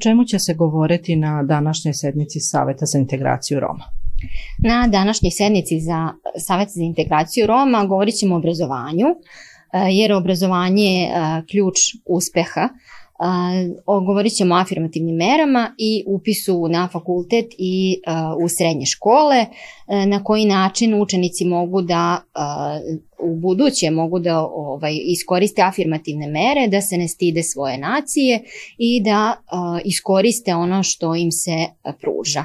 Čemu će se govoriti na današnjoj sednici Saveta za integraciju Roma? Na današnjoj sednici za Savet za integraciju Roma govorit ćemo o obrazovanju, jer obrazovanje je ključ uspeha govorit ćemo o afirmativnim merama i upisu na fakultet i u srednje škole, na koji način učenici mogu da u buduće mogu da ovaj, iskoriste afirmativne mere, da se ne stide svoje nacije i da iskoriste ono što im se pruža.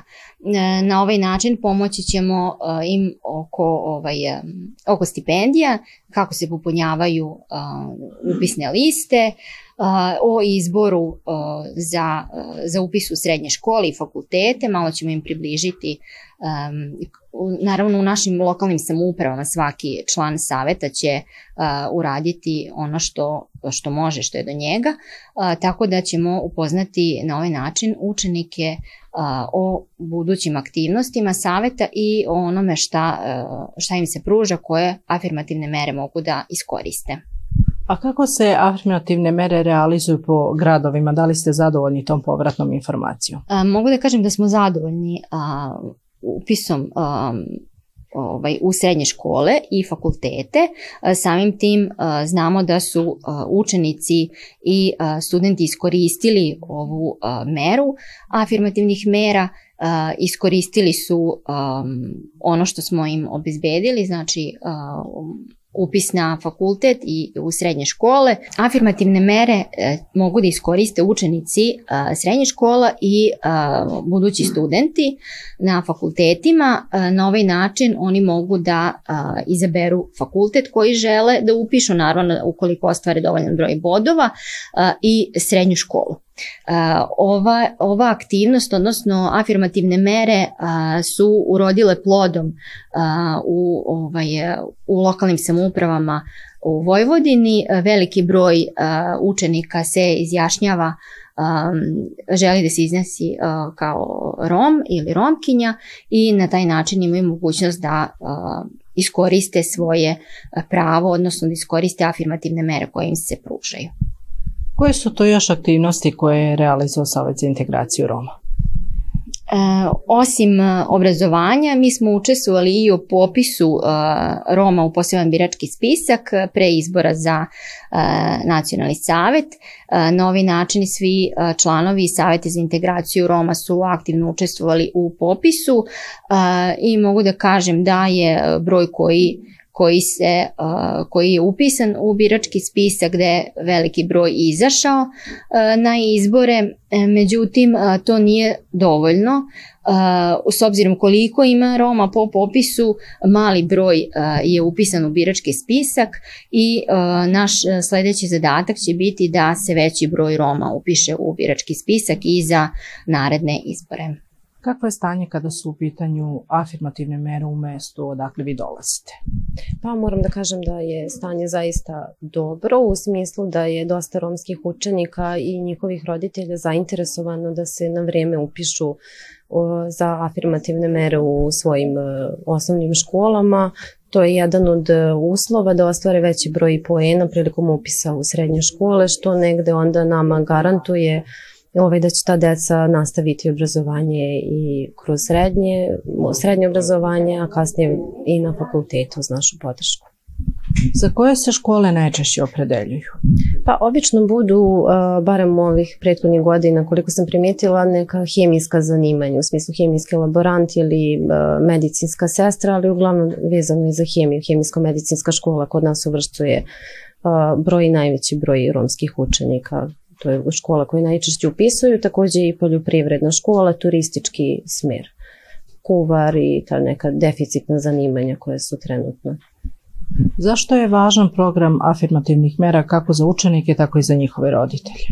Na ovaj način pomoći ćemo im oko, ovaj, oko stipendija, kako se popunjavaju upisne liste, o izboru za, za upis u srednje škole i fakultete, malo ćemo im približiti naravno u našim lokalnim samoupravama svaki član saveta će uraditi ono što, što može, što je do njega, tako da ćemo upoznati na ovaj način učenike o budućim aktivnostima saveta i o onome šta, šta im se pruža, koje afirmativne mere mogu da iskoriste. A kako se afirmativne mere realizuju po gradovima? Da li ste zadovoljni tom povratnom informacijom? A, mogu da kažem da smo zadovoljni a, upisom a, ovaj, u srednje škole i fakultete. Samim tim znamo da su učenici i studenti iskoristili ovu meru afirmativnih mera, iskoristili su ono što smo im obezbedili, znači upis na fakultet i u srednje škole. Afirmativne mere e, mogu da iskoriste učenici e, srednje škola i e, budući studenti na fakultetima. Na ovaj način oni mogu da izaberu fakultet koji žele da upišu, naravno ukoliko ostvare dovoljan broj bodova i srednju školu. Ova, ova aktivnost, odnosno afirmativne mere su urodile plodom u, ovaj, u lokalnim samoupravama u Vojvodini. Veliki broj učenika se izjašnjava želi da se iznesi kao Rom ili Romkinja i na taj način imaju mogućnost da iskoriste svoje pravo, odnosno da iskoriste afirmativne mere koje im se pružaju. Koje su to još aktivnosti koje je realizao Savjet za integraciju Roma? E, osim e, obrazovanja, mi smo učestvovali i u popisu e, Roma u poseban birački spisak pre izbora za e, nacionalni savet. E, na ovaj način svi e, članovi Saveta za integraciju Roma su aktivno učestvovali u popisu e, i mogu da kažem da je broj koji koji, se, koji je upisan u birački spisak gde je veliki broj izašao na izbore, e, međutim to nije dovoljno. S obzirom koliko ima Roma po popisu, mali broj je upisan u birački spisak i naš sledeći zadatak će biti da se veći broj Roma upiše u birački spisak i za naredne izbore. Kakvo je stanje kada su u pitanju afirmativne mere u mestu odakle vi dolazite? Pa moram da kažem da je stanje zaista dobro u smislu da je dosta romskih učenika i njihovih roditelja zainteresovano da se na vreme upišu za afirmativne mere u svojim e, osnovnim školama. To je jedan od e, uslova da ostvare veći broj poena prilikom upisa u srednje škole, što negde onda nama garantuje uh, ovaj, da će ta deca nastaviti obrazovanje i kroz srednje, srednje obrazovanje, a kasnije i na fakultetu uz našu podršku. Za koje se škole najčešće opredeljuju? Pa obično budu, barem ovih prethodnih godina, koliko sam primetila, neka hemijska zanimanja, u smislu hemijski laborant ili medicinska sestra, ali uglavnom vezano je za hemiju. Hemijsko-medicinska škola kod nas uvrštuje broj najveći broj romskih učenika to je škola koju najčešće upisuju, takođe i poljoprivredna škola, turistički smer, kuvar i ta neka deficitna zanimanja koje su trenutno. Zašto je važan program afirmativnih mera kako za učenike, tako i za njihove roditelje?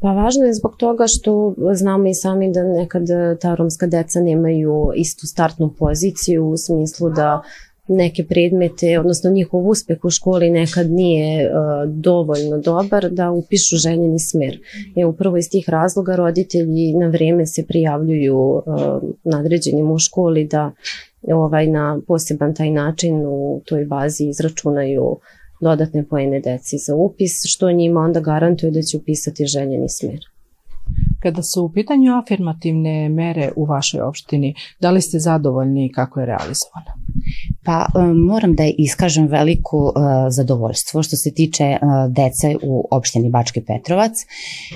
Pa važno je zbog toga što znamo i sami da nekad ta romska deca nemaju istu startnu poziciju u smislu da neke predmete, odnosno njihov uspeh u školi nekad nije uh, dovoljno dobar da upišu željeni smer. I upravo iz tih razloga roditelji na vreme se prijavljuju uh, nadređenim u školi da ovaj na poseban taj način u toj bazi izračunaju dodatne pojene deci za upis, što njima onda garantuje da će upisati željeni smer. Kada su u pitanju afirmativne mere u vašoj opštini, da li ste zadovoljni kako je realizovana? Pa e, moram da iskažem veliko uh, zadovoljstvo što se tiče uh, dece u opštini Bački Petrovac.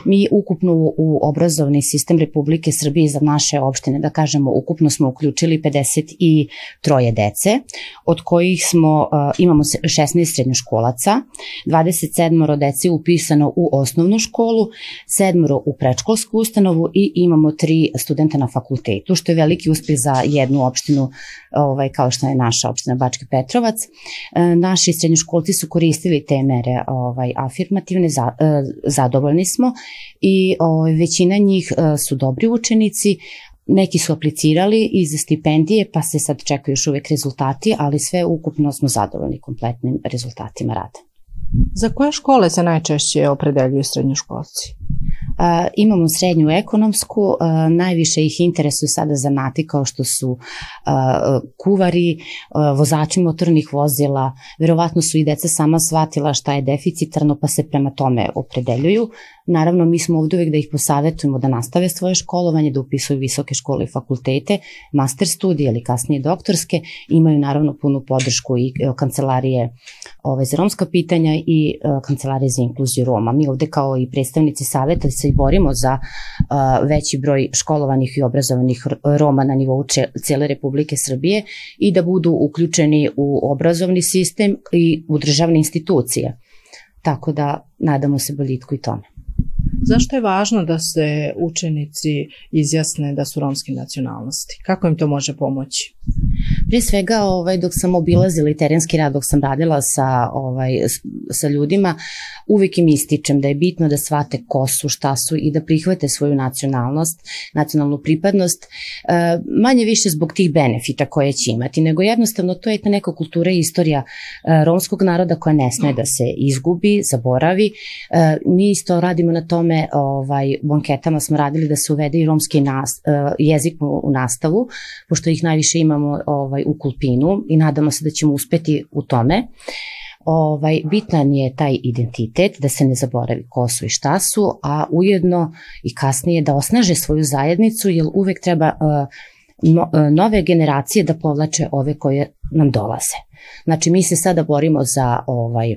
Mi ukupno u obrazovni sistem Republike Srbije za naše opštine, da kažemo, ukupno smo uključili 53 dece, od kojih smo, imamo 16 srednjoškolaca, 27 dece upisano u osnovnu školu, sedmoro u predškolsku ustanovu i imamo tri studenta na fakultetu, što je veliki uspeh za jednu opštinu ovaj, kao što je naša opština Bački Petrovac. E, naši srednjoškolci su koristili te mere ovaj, afirmativne, za, e, zadovoljni smo i ovaj, većina njih e, su dobri učenici, Neki su aplicirali i za stipendije, pa se sad čekaju još uvek rezultati, ali sve ukupno smo zadovoljni kompletnim rezultatima rada. Za koje škole se najčešće opredeljuju srednjoškolci? Uh, imamo srednju ekonomsku, uh, najviše ih interesuju sada zanati kao što su uh, kuvari, vozači motornih vozila, verovatno su i deca sama shvatila šta je deficitarno pa se prema tome opredeljuju. Naravno, mi smo ovde uvek da ih posavetujemo da nastave svoje školovanje, da upisuju visoke škole i fakultete, master studije ili kasnije doktorske, imaju naravno punu podršku i e, kancelarije ove, za romska pitanja i e, kancelarije za inkluziju Roma. Mi ovde kao i predstavnici saveta se i borimo za uh, veći broj školovanih i obrazovanih Roma na nivou cele Republike Srbije i da budu uključeni u obrazovni sistem i u državne institucije. Tako da nadamo se boljitku i tome. Zašto je važno da se učenici izjasne da su romske nacionalnosti? Kako im to može pomoći? Prije svega, ovaj, dok sam obilazila i terenski rad, dok sam radila sa, ovaj, sa ljudima, uvijek im ističem da je bitno da shvate ko su, šta su i da prihvate svoju nacionalnost, nacionalnu pripadnost, e, manje više zbog tih benefita koje će imati, nego jednostavno to je ta neka kultura i istorija e, romskog naroda koja ne sme da se izgubi, zaboravi. E, mi isto radimo na tome, ovaj, u anketama smo radili da se uvede i romski nas, jezik u nastavu, pošto ih najviše imamo ovaj, u Kulpinu i nadamo se da ćemo uspeti u tome. Ovaj, bitan je taj identitet, da se ne zaboravi ko su i šta su, a ujedno i kasnije da osnaže svoju zajednicu, jer uvek treba no, uh, nove generacije da povlače ove koje nam dolaze. Znači, mi se sada borimo za ovaj,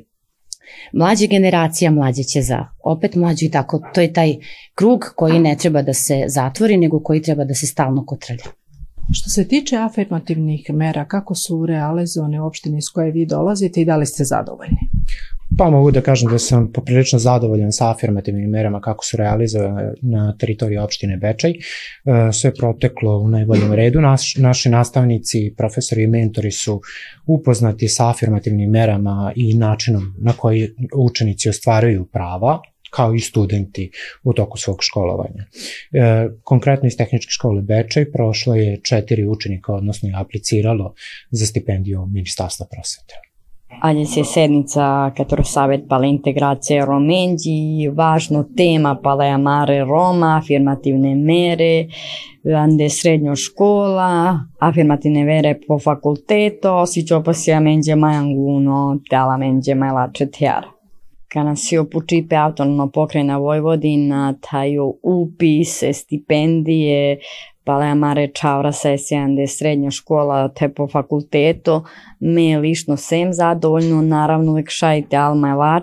mlađe generacija, mlađe će za opet mlađu i tako. To je taj krug koji ne treba da se zatvori, nego koji treba da se stalno kotrlja. Što se tiče afirmativnih mera, kako su realizovane u opštini iz koje vi dolazite i da li ste zadovoljni? Pa mogu da kažem da sam poprilično zadovoljan sa afirmativnim merama kako su realizovane na teritoriji opštine Bečaj. E, sve proteklo u najboljem redu. Naš, naši nastavnici, profesori i mentori su upoznati sa afirmativnim merama i načinom na koji učenici ostvaruju prava kao i studenti u toku svog školovanja. E, konkretno iz tehničke škole Bečaj prošlo je četiri učenika, odnosno je apliciralo za stipendiju Ministarstva prosvete. Adesso je sednica Katro Savet pala integracija Romenđi, važno tema pala je Amare Roma, afirmativne mere, ande srednjo škola, afirmativne vere po fakulteto, si ciò possiamo in mai anguno, te alla menge mai la cetiara kada si opučipe autonomno pokrajina Vojvodina, taju upise, stipendije, Paleamare Čaura sesijan de srednja škola te po fakultetu, me lično sem zadovoljno, naravno uvek šajte alma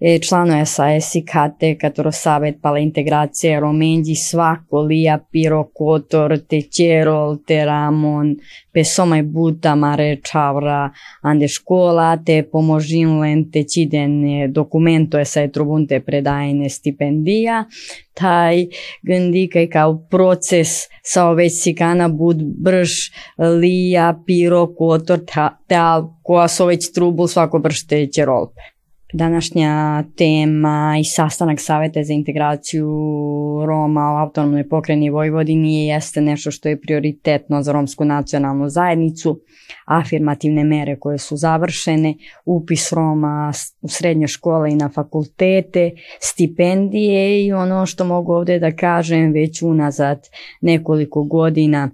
e, člano je sa esikate, katero savet pala integracije romenđi svako lija piro kotor te čerol te ramon pe somaj buta mare čavra ande škola te pomožin len te čiden dokumento je sa trubunte predajne stipendija. Taj că ca proces sau već sikana bud brž lija piro kotor ta koja su već trubul svako brž te čerolpe. Današnja tema i sastanak Saveta za integraciju Roma u autonomnoj pokreni Vojvodini jeste nešto što je prioritetno za romsku nacionalnu zajednicu, afirmativne mere koje su završene, upis Roma u srednje škole i na fakultete, stipendije i ono što mogu ovde da kažem već unazad nekoliko godina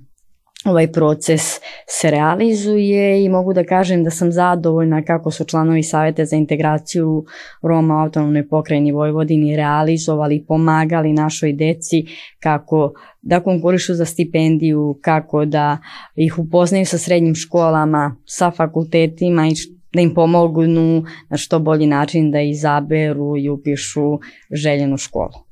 ovaj proces se realizuje i mogu da kažem da sam zadovoljna kako su članovi Saveta za integraciju Roma autonomnoj pokrajini Vojvodini realizovali pomagali našoj deci kako da konkurišu za stipendiju, kako da ih upoznaju sa srednjim školama, sa fakultetima i da im pomognu na što bolji način da izaberu i upišu željenu školu.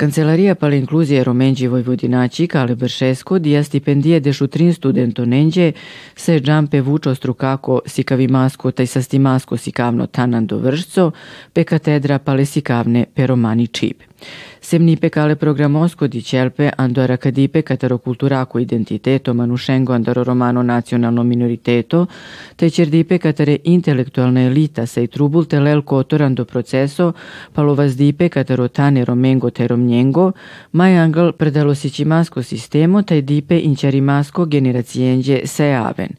Cancelaria per l'inclusie romengi vojvodinaci cale Beršesko dia stipendie de šutrin studentonenđe se džampe vučo strukako sikavimasko taj sastimasko sikavno tanan do vršco pe katedra pale sikavne pe romani čibe. Semnipe cale programosco di Celpe andora cadipe catero culturaco identiteto manuscengo andaro romano nacionalno minoriteto, te cerdipe catere intelektualna elita sei trubul telel kotorando proceso, palovazdipe catero tane romengo te romnjengo, mai angel predalo sicimasco sistemo te dipe inčarimasco generacijenđe se aven.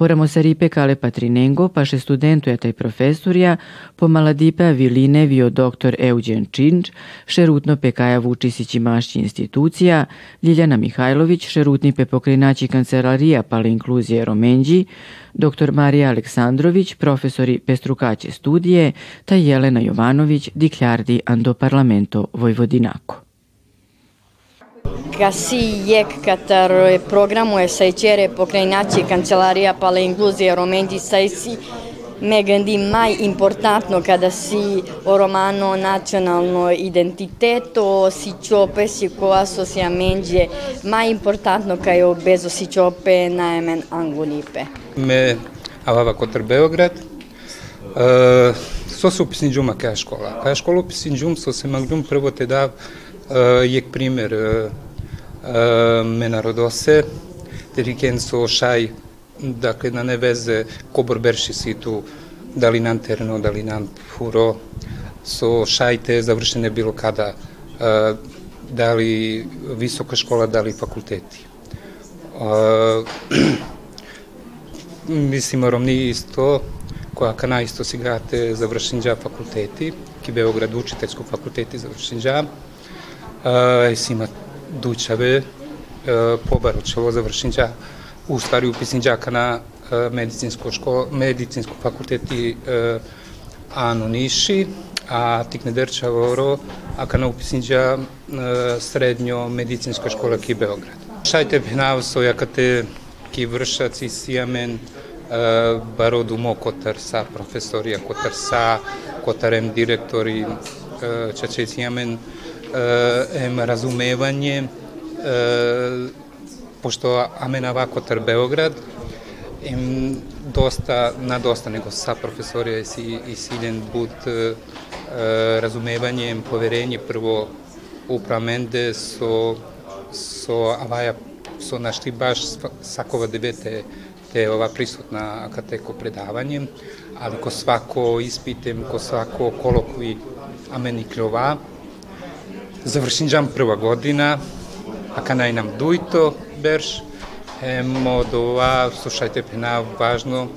Poramo saripe kale patrinengo, paše studentuja taj profesorja, po maladipe viline vio doktor Eugen Činč, šerutno pekaja Vučisići mašći institucija, Ljiljana Mihajlović, šerutni pe pokrinači kancelarija pale inkluzije Romenđi, dr. Marija Aleksandrović, profesori pestrukaće studije, ta Jelena Jovanović, dikljardi ando parlamento Vojvodinako. Casiec Qatar programul să cere pokrajinaci Kancelaria pala incluzie romendi să si me gândim mai importantno kada si o romano nacionalno identiteto si čope si ko asociamenđe mai importantno ka je bezo si čope naemen angunipe. Me avava Kotar Beograd uh, so upisni džuma kaja škola. Kaja upisni džum so se magdum prvo te da narodose, teriken so šaj, dakle na neveze kobor berši situ, da li nam terno, da li nam furo, so šajte završene bilo kada, da li visoka škola, da li fakulteti. mislim, rovni isto, koja kana isto sigate završenđa fakulteti, ki Beograd učiteljsko fakulteti završenđa, есима дуичабе побаручево завршинча устари уписничака на медицинско школа, медицинско факултет и Ану Ниши, а Тикнедерчаворо, ака на уписинча средньо медицинска школа ки Београд. Шајте пенавсо јака те ки вршат си сијамен бародумо котар са професори, котар са, котарем директори, чаче сијамен sijamen, em razumevanje, pošto Amenava Kotar Beograd, im dosta, na dosta nego sa profesorija i, si, i siljen bud razumevanjem, poverenje prvo upravmende so, so avaja so našli baš sakova debete te ova prisutna akateko predavanjem, ali ko svako ispitem, ko svako kolokvi ameni Завршинджам прва година, ака најнам дујто берш, е до слушајте пена важно,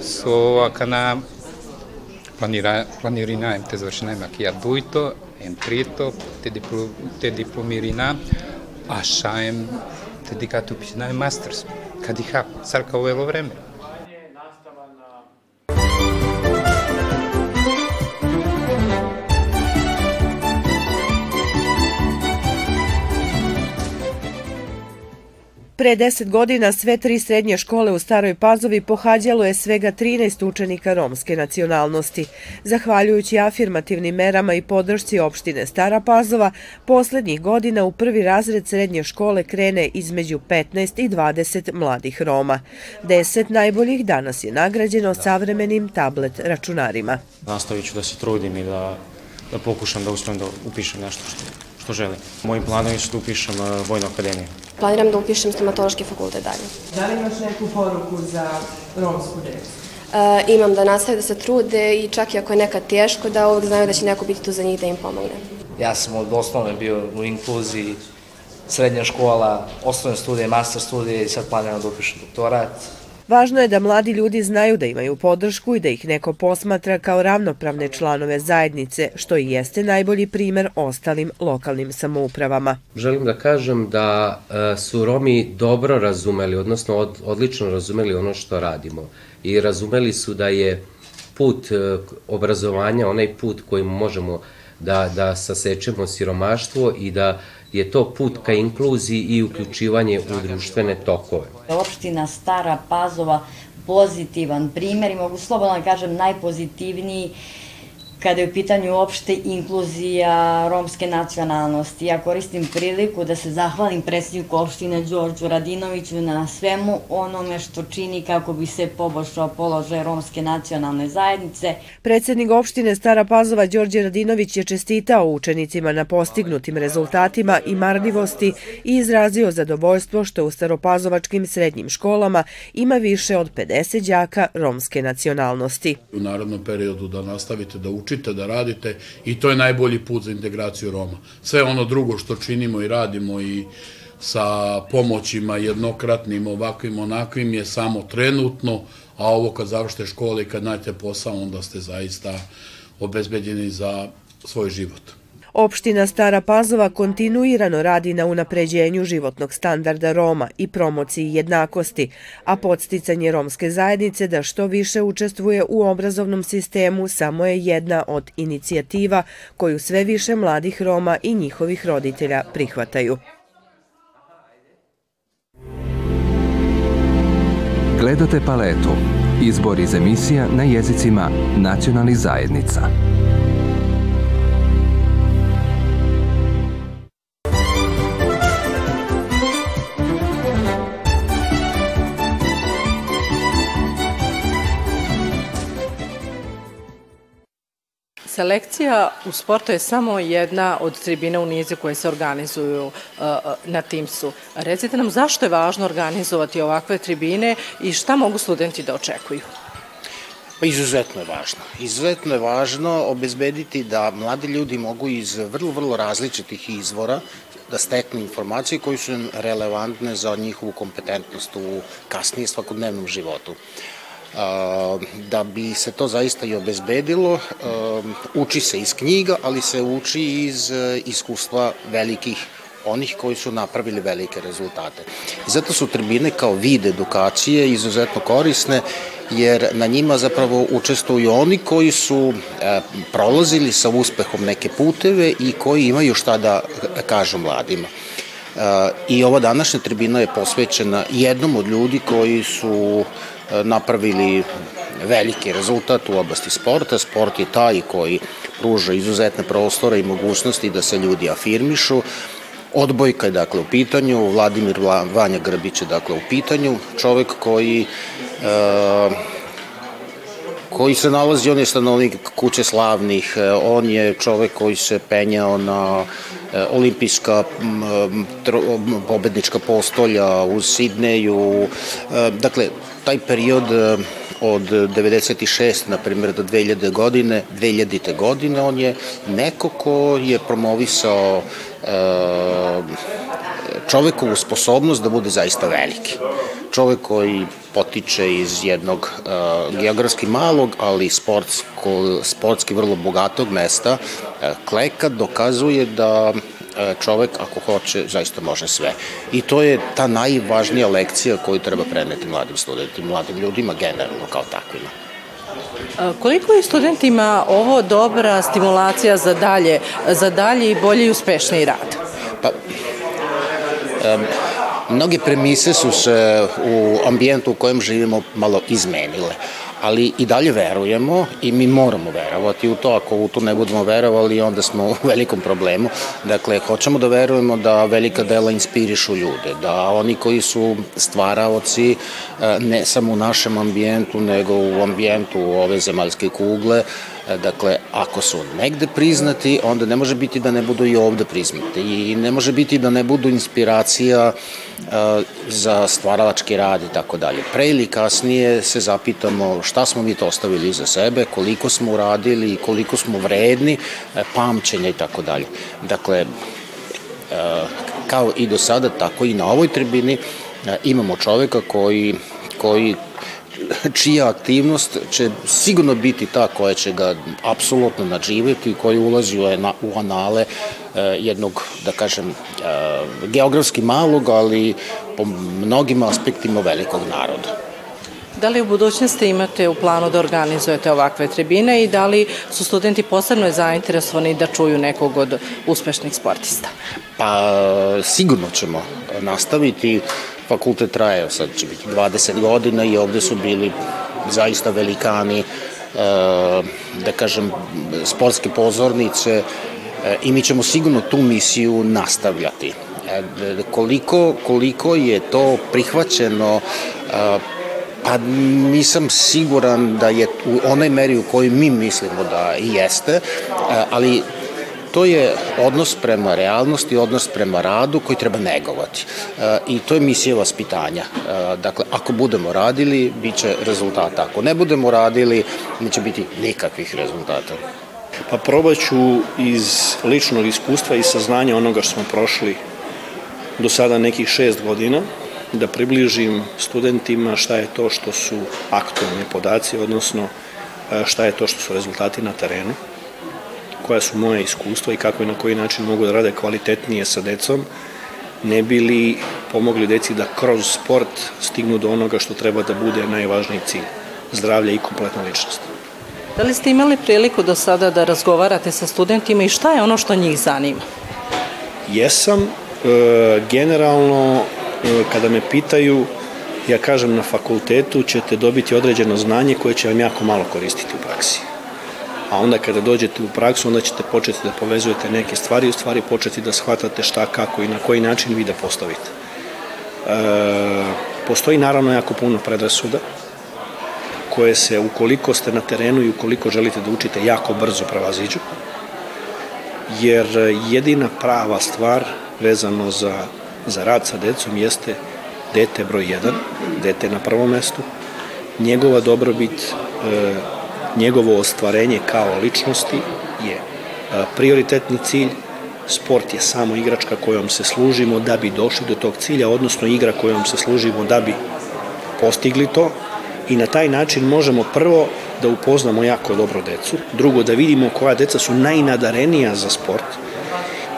со ака на планира, планирина, ем те завршина, ем ја дујто, ем трито, те, дипло, те дипломирина, а шаем те дикату пишна е мастерс, кадиха, царка овело време. Pre 10 godina sve tri srednje škole u Staroj Pazovi pohađalo je svega 13 učenika romske nacionalnosti. Zahvaljujući afirmativnim merama i podršci opštine Stara Pazova, poslednjih godina u prvi razred srednje škole krene između 15 i 20 mladih Roma. Deset najboljih danas je nagrađeno savremenim tablet računarima. Nastavit ću da se trudim i da, da pokušam da uspijem da upišem nešto što, što želim. Mojim planom je da upišem Vojnu akademiju. Planiram da upišem stomatološki fakultet dalje. Da li imaš neku poruku za romsku decu? imam da nastave da se trude i čak i ako je nekad teško da uvek znaju da će neko biti tu za njih da im pomogne. Ja sam od osnovne bio u inkluziji, srednja škola, osnovne studije, master studije i sad planiram da upišem doktorat. Važno je da mladi ljudi znaju da imaju podršku i da ih neko posmatra kao ravnopravne članove zajednice, što i jeste najbolji primer ostalim lokalnim samoupravama. Želim da kažem da e, su Romi dobro razumeli, odnosno od, odlično razumeli ono što radimo i razumeli su da je put e, obrazovanja onaj put kojim možemo da, da sasečemo siromaštvo i da je to put ka inkluziji i uključivanje u društvene tokove. Opština Stara Pazova pozitivan primer i mogu slobodno da kažem najpozitivniji kada je u pitanju uopšte inkluzija romske nacionalnosti. Ja koristim priliku da se zahvalim predsjedniku opštine Đorđu Radinoviću na svemu onome što čini kako bi se poboljšao položaj romske nacionalne zajednice. Predsjednik opštine Stara Pazova Đorđe Radinović je čestitao učenicima na postignutim rezultatima i marljivosti i izrazio zadovoljstvo što u staropazovačkim srednjim školama ima više od 50 đaka romske nacionalnosti. U narodnom periodu da nastavite da učite učite, da radite i to je najbolji put za integraciju Roma. Sve ono drugo što činimo i radimo i sa pomoćima jednokratnim, ovakvim, onakvim je samo trenutno, a ovo kad završite škole i kad nađete posao, onda ste zaista obezbeđeni za svoj život. Opština Stara Pazova kontinuirano radi na unapređenju životnog standarda Roma i promociji jednakosti, a podsticanje romske zajednice da što više učestvuje u obrazovnom sistemu samo je jedna od inicijativa koju sve više mladih Roma i njihovih roditelja prihvataju. Gledate paletu. Izbor iz emisija na jezicima nacionalnih zajednica. Selekcija u sportu je samo jedna od tribina u nize koje se organizuju uh, uh, na Timsu. Recite nam zašto je važno organizovati ovakve tribine i šta mogu studenti da očekuju? Pa izuzetno je važno. Izuzetno je važno obezbediti da mladi ljudi mogu iz vrlo, vrlo različitih izvora da steknu informacije koji su relevantne za njihovu kompetentnost u kasnije svakodnevnom životu. Da bi se to zaista i obezbedilo, uči se iz knjiga, ali se uči iz e, iskustva velikih onih koji su napravili velike rezultate. Zato su tribine kao vid edukacije izuzetno korisne, jer na njima zapravo učestvuju oni koji su e, prolazili sa uspehom neke puteve i koji imaju šta da kažu mladima. E, I ova današnja tribina je posvećena jednom od ljudi koji su napravili veliki rezultat u oblasti sporta. Sport je taj koji pruža izuzetne prostore i mogućnosti da se ljudi afirmišu. Odbojka je dakle u pitanju, Vladimir Vanja Grbić je dakle u pitanju, čovek koji e, koji se nalazi, on je stanovnik kuće slavnih, e, on je čovek koji se penjao na e, olimpijska pobednička postolja u Sidneju, dakle, taj period od 96. na primjer do 2000. godine, 2000. godine, on je neko ko je promovisao čovekovu sposobnost da bude zaista veliki. Čovek koji potiče iz jednog uh, geografski malog, ali sportsko, sportski vrlo bogatog mesta, uh, Kleka dokazuje da čovek ako hoće zaista može sve. I to je ta najvažnija lekcija koju treba preneti mladim studentima, mladim ljudima generalno kao takvima. Koliko je studentima ovo dobra stimulacija za dalje, za dalje i bolji i uspešniji rad? Pa, um, mnoge premise su se u ambijentu u kojem živimo malo izmenile ali i dalje verujemo i mi moramo verovati u to, ako u to ne budemo verovali onda smo u velikom problemu. Dakle, hoćemo da verujemo da velika dela inspirišu ljude, da oni koji su stvaraoci ne samo u našem ambijentu, nego u ambijentu ove zemaljske kugle, Dakle, ako su negde priznati, onda ne može biti da ne budu i ovde priznati i ne može biti da ne budu inspiracija za stvaralački rad i tako dalje. Pre ili kasnije se zapitamo šta smo mi to ostavili iza sebe, koliko smo uradili, koliko smo vredni, e, pamćenja i tako dalje. Dakle, kao i do sada, tako i na ovoj tribini imamo čoveka koji, koji čija aktivnost će sigurno biti ta koja će ga apsolutno nadživjeti, koji ulazi u anale jednog, da kažem, geografski malog, ali po mnogim aspektima velikog naroda. Da li u budućnosti imate u planu da organizujete ovakve tribine i da li su studenti posebno zainteresovani da čuju nekog od uspešnih sportista? Pa sigurno ćemo nastaviti. Fakultet traje, sad će biti 20 godina i ovde su bili zaista velikani, da kažem, sportske pozornice i mi ćemo sigurno tu misiju nastavljati. Koliko, koliko je to prihvaćeno Pa nisam siguran da je u onoj meri u kojoj mi mislimo da jeste, e, ali to je odnos prema realnosti, odnos prema radu koji treba negovati. E, I to je misija vaspitanja. E, dakle, ako budemo radili, bit će rezultata. Ako ne budemo radili, neće biti nikakvih rezultata. Pa probat ću iz ličnog iskustva i saznanja onoga što smo prošli do sada nekih šest godina, da približim studentima šta je to što su aktualni podaci, odnosno e, šta je to što su rezultati na terenu, koja su moje iskustva i kako i na koji način mogu da rade kvalitetnije sa decom, ne bili pomogli deci da kroz sport stignu do onoga što treba da bude najvažniji cilj, zdravlje i kompletna ličnost. Da li ste imali priliku do sada da razgovarate sa studentima i šta je ono što njih zanima? Jesam. E, generalno E, kada me pitaju, ja kažem na fakultetu ćete dobiti određeno znanje koje će vam jako malo koristiti u praksi. A onda kada dođete u praksu, onda ćete početi da povezujete neke stvari i u stvari početi da shvatate šta, kako i na koji način vi da postavite. E, postoji naravno jako puno predrasuda koje se, ukoliko ste na terenu i ukoliko želite da učite, jako brzo prevaziđu. Jer jedina prava stvar vezano za za rad sa decom jeste dete broj 1, dete na prvom mestu, njegova dobrobit, e, njegovo ostvarenje kao ličnosti je e, prioritetni cilj, sport je samo igračka kojom se služimo da bi došli do tog cilja, odnosno igra kojom se služimo da bi postigli to i na taj način možemo prvo da upoznamo jako dobro decu, drugo da vidimo koja deca su najnadarenija za sport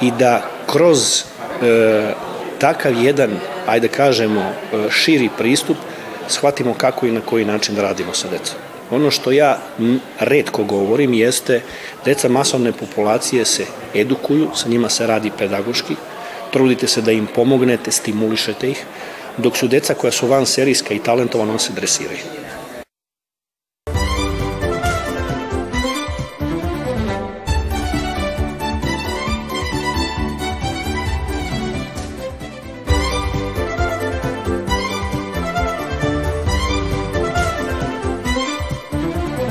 i da kroz e, takav jedan, ajde kažemo, e, širi pristup, shvatimo kako i na koji način da radimo sa decom. Ono što ja redko govorim jeste deca masovne populacije se edukuju, sa njima se radi pedagoški, trudite se da im pomognete, stimulišete ih, dok su deca koja su van serijska i talentovana, on se dresiraju.